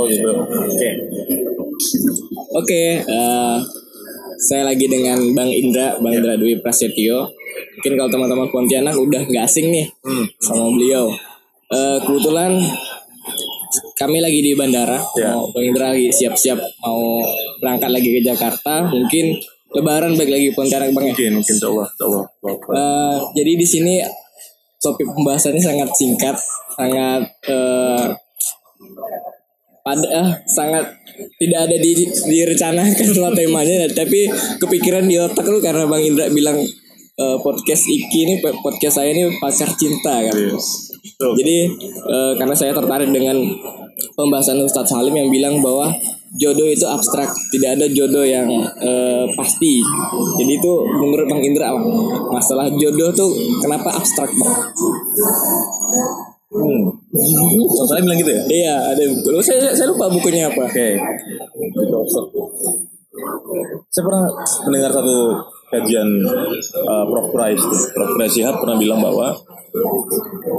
Oh gitu. Oke. Oke, eh, saya lagi dengan Bang Indra, Bang Indra Dwi Prasetyo. Mungkin kalau teman-teman Pontianak udah nggak asing nih Hmm. sama beliau. Eh, kebetulan kami lagi di bandara, Ya. mau Bang Indra lagi siap-siap mau berangkat lagi ke Jakarta. Mungkin Lebaran balik lagi Pontianak Bang ya. Mungkin mungkin Allah, Allah. Eh, jadi di sini topik pembahasannya sangat singkat, sangat eh, pada eh, sangat tidak ada di direncanakan lah temanya, tapi kepikiran di otak lu karena Bang Indra bilang eh, podcast Iki ini podcast saya ini pacar cinta kan. Yes. Betul. Jadi eh, karena saya tertarik dengan pembahasan Ustadz Salim yang bilang bahwa jodoh itu abstrak, tidak ada jodoh yang eh, pasti. Jadi itu menurut Bang Indra apa? Masalah jodoh tuh kenapa abstrak bang? Hmm. Soalnya bilang gitu ya. Iya, ada buku. Saya, saya lupa bukunya apa. Oke. Saya pernah mendengar satu kajian uh, Prof. Price, tuh. Prof. Price Shihab pernah bilang bahwa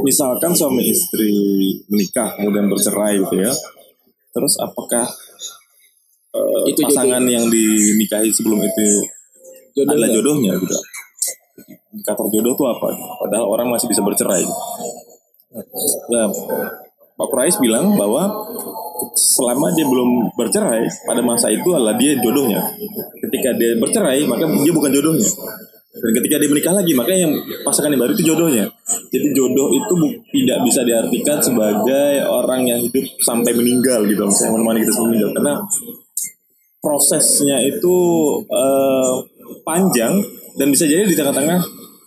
misalkan suami istri menikah kemudian bercerai gitu ya, terus apakah uh, Itu jodoh. pasangan yang dinikahi sebelum itu Jodoh adalah jodohnya gitu? Indikator jodoh itu apa? Padahal orang masih bisa bercerai. Nah, Pak Price bilang bahwa selama dia belum bercerai pada masa itu adalah dia jodohnya. Ketika dia bercerai maka dia bukan jodohnya. Dan ketika dia menikah lagi maka yang pasangan yang baru itu jodohnya. Jadi jodoh itu tidak bisa diartikan sebagai orang yang hidup sampai meninggal gitu. Misalnya menemani kita sampai meninggal karena prosesnya itu eh, panjang dan bisa jadi di tengah-tengah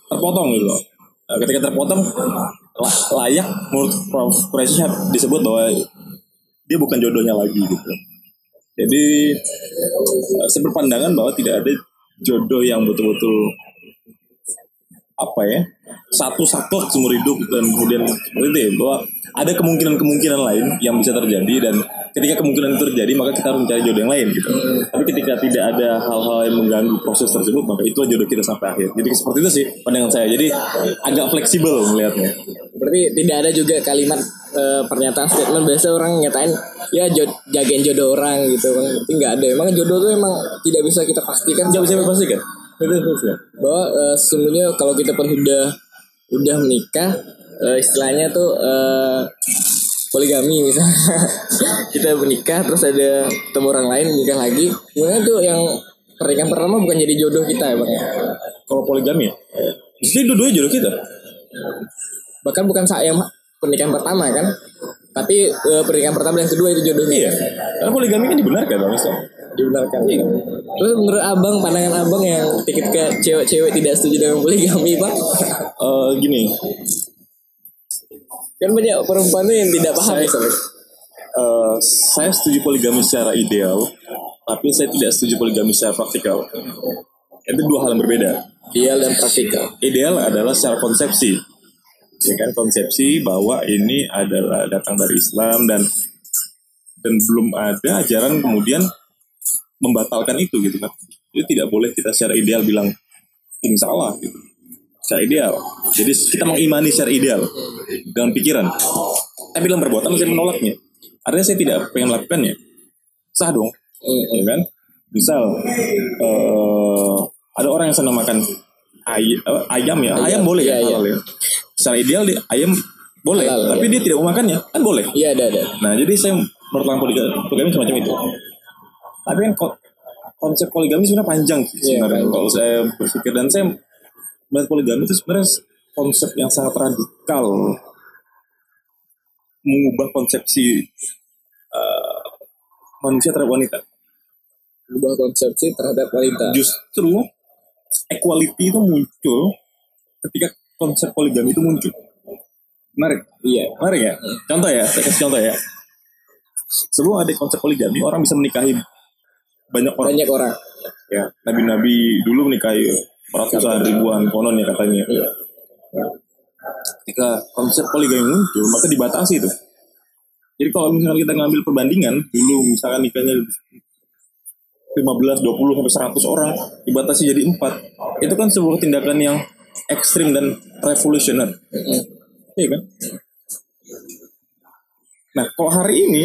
terpotong gitu loh. Nah, ketika terpotong layak menurut Prof. Disebut bahwa dia bukan jodohnya lagi gitu. Jadi eh, saya berpandangan bahwa tidak ada jodoh yang betul-betul apa ya satu saklek seumur hidup dan kemudian seperti itu ya bahwa ada kemungkinan-kemungkinan lain yang bisa terjadi dan ketika kemungkinan itu terjadi maka kita harus mencari jodoh yang lain gitu. Tapi ketika tidak ada hal-hal yang mengganggu proses tersebut maka itu jodoh kita sampai akhir. Jadi seperti itu sih pandangan saya. Jadi agak fleksibel melihatnya. Berarti tidak ada juga kalimat eh, pernyataan statement biasa orang nyatain ya jod, jagain jodoh orang gitu. Tapi nggak ada. Emang jodoh tuh emang tidak bisa kita pastikan. Nggak bisa dipastikan. Bahwa eh, sesungguhnya kalau kita pun udah udah menikah eh, istilahnya tuh eh, poligami misalnya kita menikah terus ada ketemu orang lain menikah lagi kemudian tuh yang pernikahan pertama bukan jadi jodoh kita ya bang? Kalau poligami ya, jadi dua-duanya jodoh kita. Bahkan bukan saya yang pernikahan pertama kan? Tapi eh, pernikahan pertama dan kedua itu jodohnya. Iya. Karena poligami kan dibenarkan dalam Islam. dibenarkan. Terus menurut abang pandangan abang yang ketika cewek-cewek tidak setuju dengan poligami bang Eh, gini, kan banyak perempuan yang tidak paham. Saya- eh, saya setuju poligami secara ideal, tapi saya tidak setuju poligami secara praktikal. Itu dua hal yang berbeda. ideal dan praktikal. Ideal adalah secara konsepsi, ya kan konsepsi bahwa ini adalah datang dari Islam dan dan belum ada ajaran kemudian membatalkan itu gitu kan. Itu tidak boleh kita secara ideal bilang ini salah gitu. Secara ideal. Jadi kita mengimani secara ideal dengan pikiran. Tapi dalam perbuatan saya menolaknya. Artinya saya tidak pengen melakukannya. Sah dong, ya kan? Misal eh, ada orang yang senang makan ay- eh, ayam ya, ayam, Ayam, boleh ya, halal ya. Secara ideal di- ayam boleh, Halal, tapi dia tidak mau makannya, kan boleh. iya ada ada. Nah, jadi saya bertolak poligami, poligami semacam itu. Tapi kan ko- konsep poligami sebenarnya panjang sih Iya, sebenarnya. kalau saya berpikir dan saya melihat poligami itu sebenarnya konsep yang sangat radikal. Mengubah konsepsi eh, manusia terhadap wanita. ubah konsepsi terhadap wanita. Justru equality itu muncul ketika konsep poligami itu muncul. Menarik. iya Menarik ya? Contoh ya, saya kasih contoh ya. Sebelum ada konsep poligami, orang bisa menikahi banyak orang. banyak orang Ya, nabi-nabi dulu menikahi ratusan ribuan konon ya katanya. Iya. Ya. Ketika konsep poligami muncul, maka dibatasi itu. Jadi kalau misalnya kita ngambil perbandingan, dulu misalkan nikahnya 15, 20, sampai 100 orang, dibatasi jadi 4. Itu kan sebuah tindakan yang ekstrim dan revolusioner. Iya kan? Nah, kok hari ini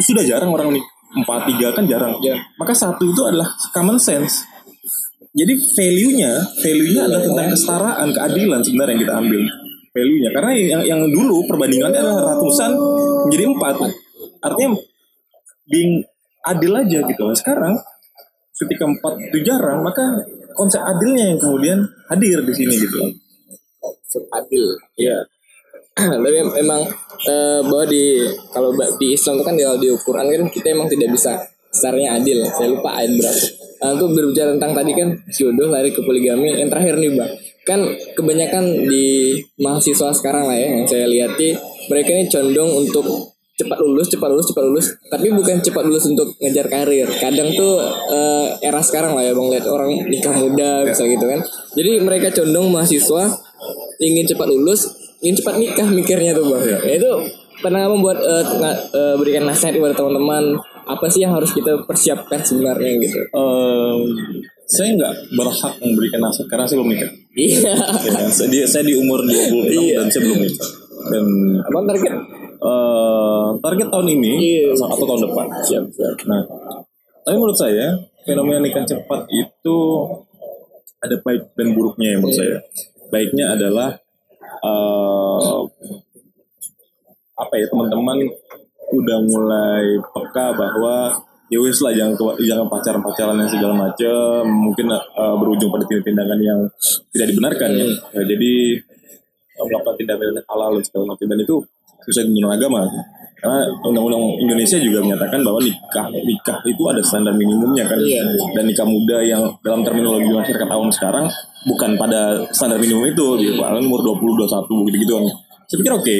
sudah jarang orang nih. Empat tiga kan jarang. Ya. maka satu itu adalah common sense. Jadi value-nya value-nya adalah tentang kesetaraan keadilan sebenarnya yang kita ambil. Value-nya. Karena yang yang dulu perbandingannya adalah ratusan menjadi empat. Artinya being adil aja gitu. Nah, sekarang ketika empat itu jarang maka konsep adilnya yang kemudian hadir di sini gitu. Adil ya tapi memang eh, bahwa di kalau di Islam itu kan di, di Quran kan kita emang tidak bisa secaranya adil. Saya lupa ayat berapa. Nah, itu berbicara tentang tadi kan jodoh lari ke poligami. Yang terakhir nih bang kan kebanyakan di mahasiswa sekarang lah ya yang saya lihati mereka ini condong untuk cepat lulus cepat lulus cepat lulus tapi bukan cepat lulus untuk ngejar karir kadang tuh eh, era sekarang lah ya bang lihat orang nikah muda bisa gitu kan jadi mereka condong mahasiswa ingin cepat lulus, ingin cepat nikah mikirnya tuh bang. Ya, itu pernah membuat nga- eh, berikan nasihat kepada teman-teman apa sih yang harus kita persiapkan sebenarnya gitu. Ehm, saya nggak berhak memberikan nasihat karena saya belum nikah Iya. ya, saya, di, saya di umur 26 Iya. dan saya belum nikah dan Apa target? Eh, target tahun ini Iya. atau tahun depan Siap siap. Nah, tapi menurut saya fenomena nikah cepat itu ada baik dan buruknya ya menurut saya. Baiknya adalah eh, apa ya teman-teman udah mulai peka bahwa ya wis lah jangan jangan pacaran pacaran yang segala macam mungkin eh, berujung pada tindakan yang tidak dibenarkan ya. Ya, jadi eh, melakukan tindakan halal segala macam dan itu sesuai dengan agama. Karena undang-undang Indonesia juga menyatakan bahwa nikah nikah itu ada standar minimumnya kan. Iya. dan nikah muda yang dalam terminologi masyarakat awam sekarang bukan pada standar minimum itu. Gitu paling umur 20 21 gitu gitu saya pikir oke.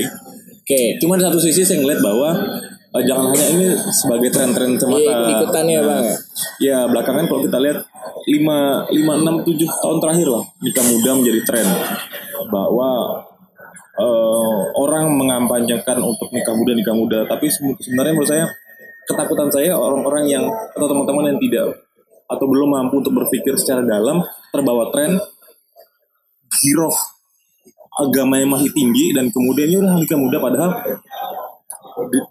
Oke. cuma di satu sisi saya ngeliat bahwa eh, jangan hanya ini sebagai tren-tren semata. Iya, ya, Bang. ya? belakangan kalau kita lihat 5 5 6 7 tahun terakhir lah nikah muda menjadi tren. Bahwa eh, orang mengampanyakan untuk nikah muda nikah muda. Tapi se- sebenarnya menurut saya ketakutan saya orang-orang yang atau teman-teman yang tidak atau belum mampu untuk berpikir secara dalam terbawa tren giroh agama yang masih tinggi dan kemudian ya udah nikah muda. Padahal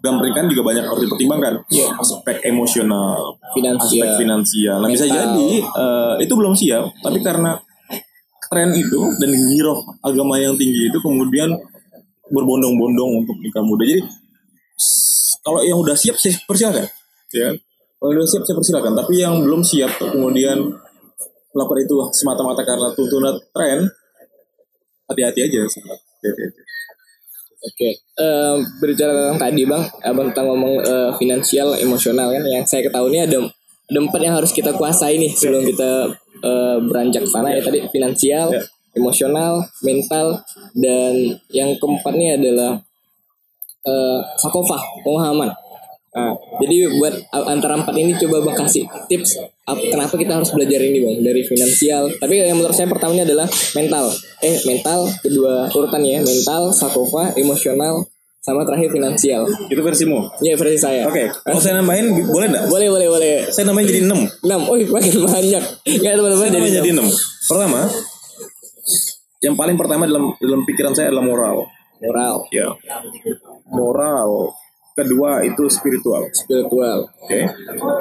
dalam pernikahan juga banyak harus dipertimbangkan. Aspek emosional aspek Finansial. finansial nah bisa jadi eh, itu belum siap. Tapi karena tren itu dan giroh agama yang tinggi itu kemudian berbondong-bondong untuk nikah muda. Jadi kalau yang udah siap saya persilakan. Ya. Kalau udah siap saya persilakan. Tapi yang belum siap kemudian melakukan itu semata-mata karena tuntunan tren hati-hati aja hati-hati aja. Oke, Eh, berbicara tentang tadi bang, abang tentang ngomong eh, finansial, emosional kan, yang saya ketahui ini ada ada empat yang harus kita kuasai nih sebelum kita eh, beranjak sana ya tadi finansial, Ya. emosional, mental, dan yang keempat nih adalah eh sakofah, pemahaman. Nah, jadi buat antara empat ini coba bang kasih tips ap- kenapa kita harus belajar ini bang dari finansial. Tapi yang menurut saya pertamanya adalah mental. Eh mental kedua urutannya ya mental, sakofah, emosional, sama terakhir finansial. itu versimu Ya versi saya. oke kalau saya nambahin boleh nggak? Boleh boleh boleh. saya nambahin jadi 6 Enam. Oh makin banyak. Enggak teman-teman jadi jadi enam. 6 pertama yang paling pertama dalam dalam pikiran saya adalah moral. Moral, ya moral. Kedua itu spiritual. Spiritual, oke.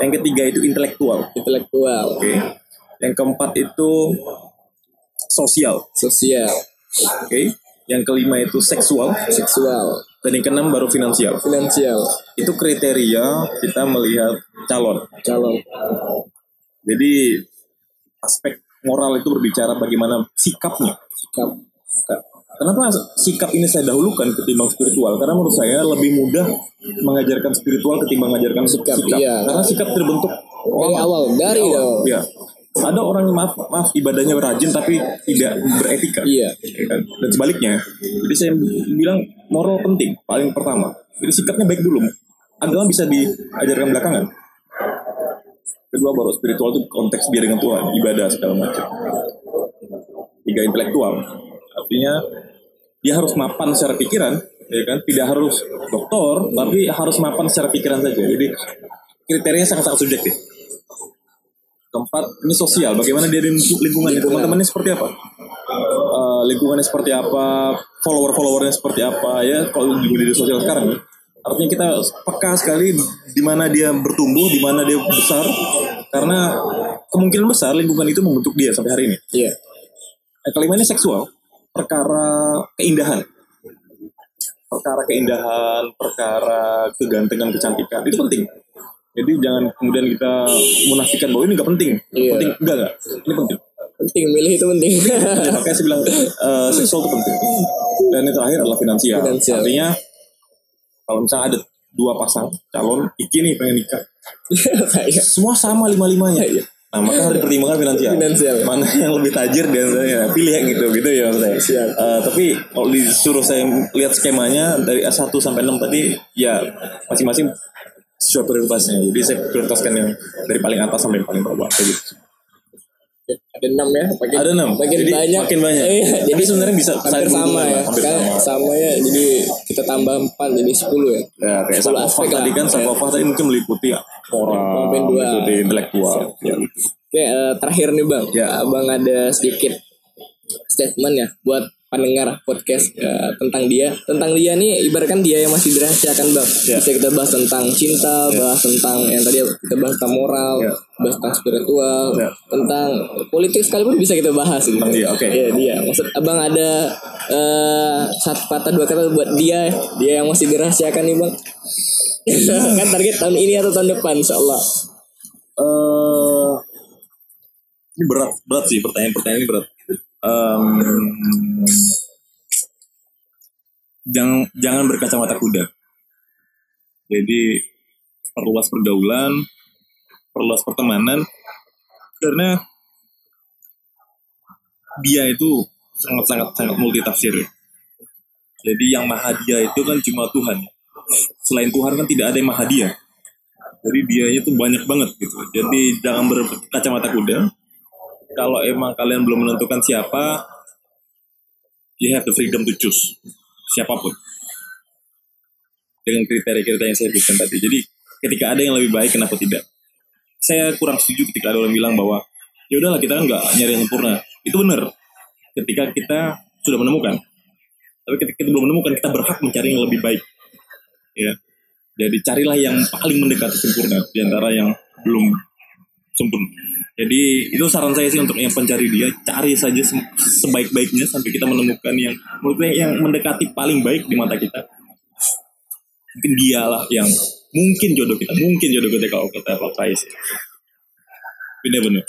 Yang ketiga itu intelektual. Intelektual, oke. Yang keempat itu sosial. Sosial, oke. Yang kelima itu seksual. Seksual, dan yang keenam baru finansial finansial, itu kriteria kita melihat calon calon. jadi aspek moral itu berbicara bagaimana sikapnya Sikap. Kenapa sikap ini saya dahulukan ketimbang spiritual? Karena menurut saya lebih mudah mengajarkan spiritual ketimbang mengajarkan sikap. iya. Karena sikap terbentuk Dari awal, dari awal. Ya. Ada orang yang maaf, maaf ibadahnya rajin tapi tidak beretika. Iya. Dan sebaliknya. Jadi saya bilang moral penting, paling pertama. Jadi sikapnya baik dulu. Agama bisa diajarkan belakangan. Kedua baru spiritual itu konteks dia dengan Tuhan, ibadah segala macam. Tiga intelektual. Artinya dia harus mapan secara pikiran, ya kan? Tidak harus doktor, tapi harus mapan secara pikiran saja. Jadi kriterianya sangat-sangat subjektif. Keempat, ini sosial. Bagaimana dia di lingkungannya? Teman-temannya seperti apa? Eh, lingkungannya seperti apa? Follower-followernya seperti apa? Ya, kalau di media sosial sekarang, ya. Artinya kita peka sekali di mana dia bertumbuh, di mana dia besar, karena kemungkinan besar lingkungan itu membentuk dia sampai hari ini. Iya. Nah, kelima ini seksual, perkara keindahan, perkara keindahan, perkara kegantengan, kecantikan itu penting. Jadi jangan kemudian kita menafikan bahwa ini nggak penting, Iya. penting enggak enggak, ini penting. Penting milih itu penting. Ya, makanya saya bilang eh, seksual itu penting. Dan yang terakhir adalah finansial. Finansial. Artinya kalau misalnya ada dua pasang calon, Iki nih pengen nikah, Kayak semua sama lima limanya. Nah maka harus dipertimbangkan finansial. Finansial. Mana yang lebih tajir di antaranya pilih yang gitu gitu ya maksudnya. Siap. Eh, tapi kalau disuruh saya lihat skemanya dari S1 sampai 6 tadi ya masing-masing sesuai prioritasnya. Jadi saya prioritaskan yang dari paling atas sampai paling bawah kayak gitu. ada enam ya. Makin, Ada enam. Makin Jadi banyak. makin banyak. Iya, Tapi jadi sebenarnya bisa hampir sama ya. hampir Kan sama. sama ya. Jadi kita tambah empat jadi sepuluh ya. Ya kayak Sepuluh Sakofah tadi kan Sakofah tadi mungkin meliputi Mungkin dua. meliputi intelektual. Ya. Oke, eh, terakhir nih bang, Ya. abang ada sedikit statement ya buat pendengar podcast eh, tentang dia, tentang dia nih, ibaratkan dia yang masih dirahasiakan bang. Ya. Bisa kita bahas tentang cinta, bahas tentang yang tadi kita bahas tentang moral, Ya. bahas tentang spiritual, Ya. tentang politik sekalipun bisa kita bahas. Gitu. Tentang dia, oke. Iya dia. Maksud abang ada eh, satu kata dua kata buat dia, dia yang masih dirahasiakan nih bang. kan target tahun ini atau tahun depan, insya Allah. eh ini berat berat sih pertanyaan-pertanyaan ini berat. Em, jangan jangan berkacamata kuda. Jadi perluas pergaulan, perluas pertemanan, karena dia itu sangat sangat sangat multitafsir. Jadi yang maha dia itu kan cuma Tuhan. Selain Tuhan kan tidak ada yang maha dia. Jadi dia itu banyak banget gitu. Jadi jangan berkacamata kuda. Kalau emang kalian belum menentukan siapa, you have the freedom to choose siapa pun dengan kriteria-kriteria yang saya sebutkan tadi. Jadi ketika ada yang lebih baik, kenapa tidak? Saya kurang setuju ketika ada orang bilang bahwa ya udahlah kita kan nggak nyari yang sempurna. Itu benar. Ketika kita sudah menemukan, tapi ketika kita belum menemukan, kita berhak mencari yang lebih baik. Ya, jadi carilah yang paling mendekati sempurna di antara yang belum sempurna. Jadi itu saran saya sih untuk yang pencari dia, cari saja se- sebaik-baiknya sampai kita menemukan yang menurut saya yang mendekati paling baik di mata kita. Mungkin dialah yang mungkin jodoh kita, mungkin jodoh kita kalau kita Pak Faiz. Benar-benar.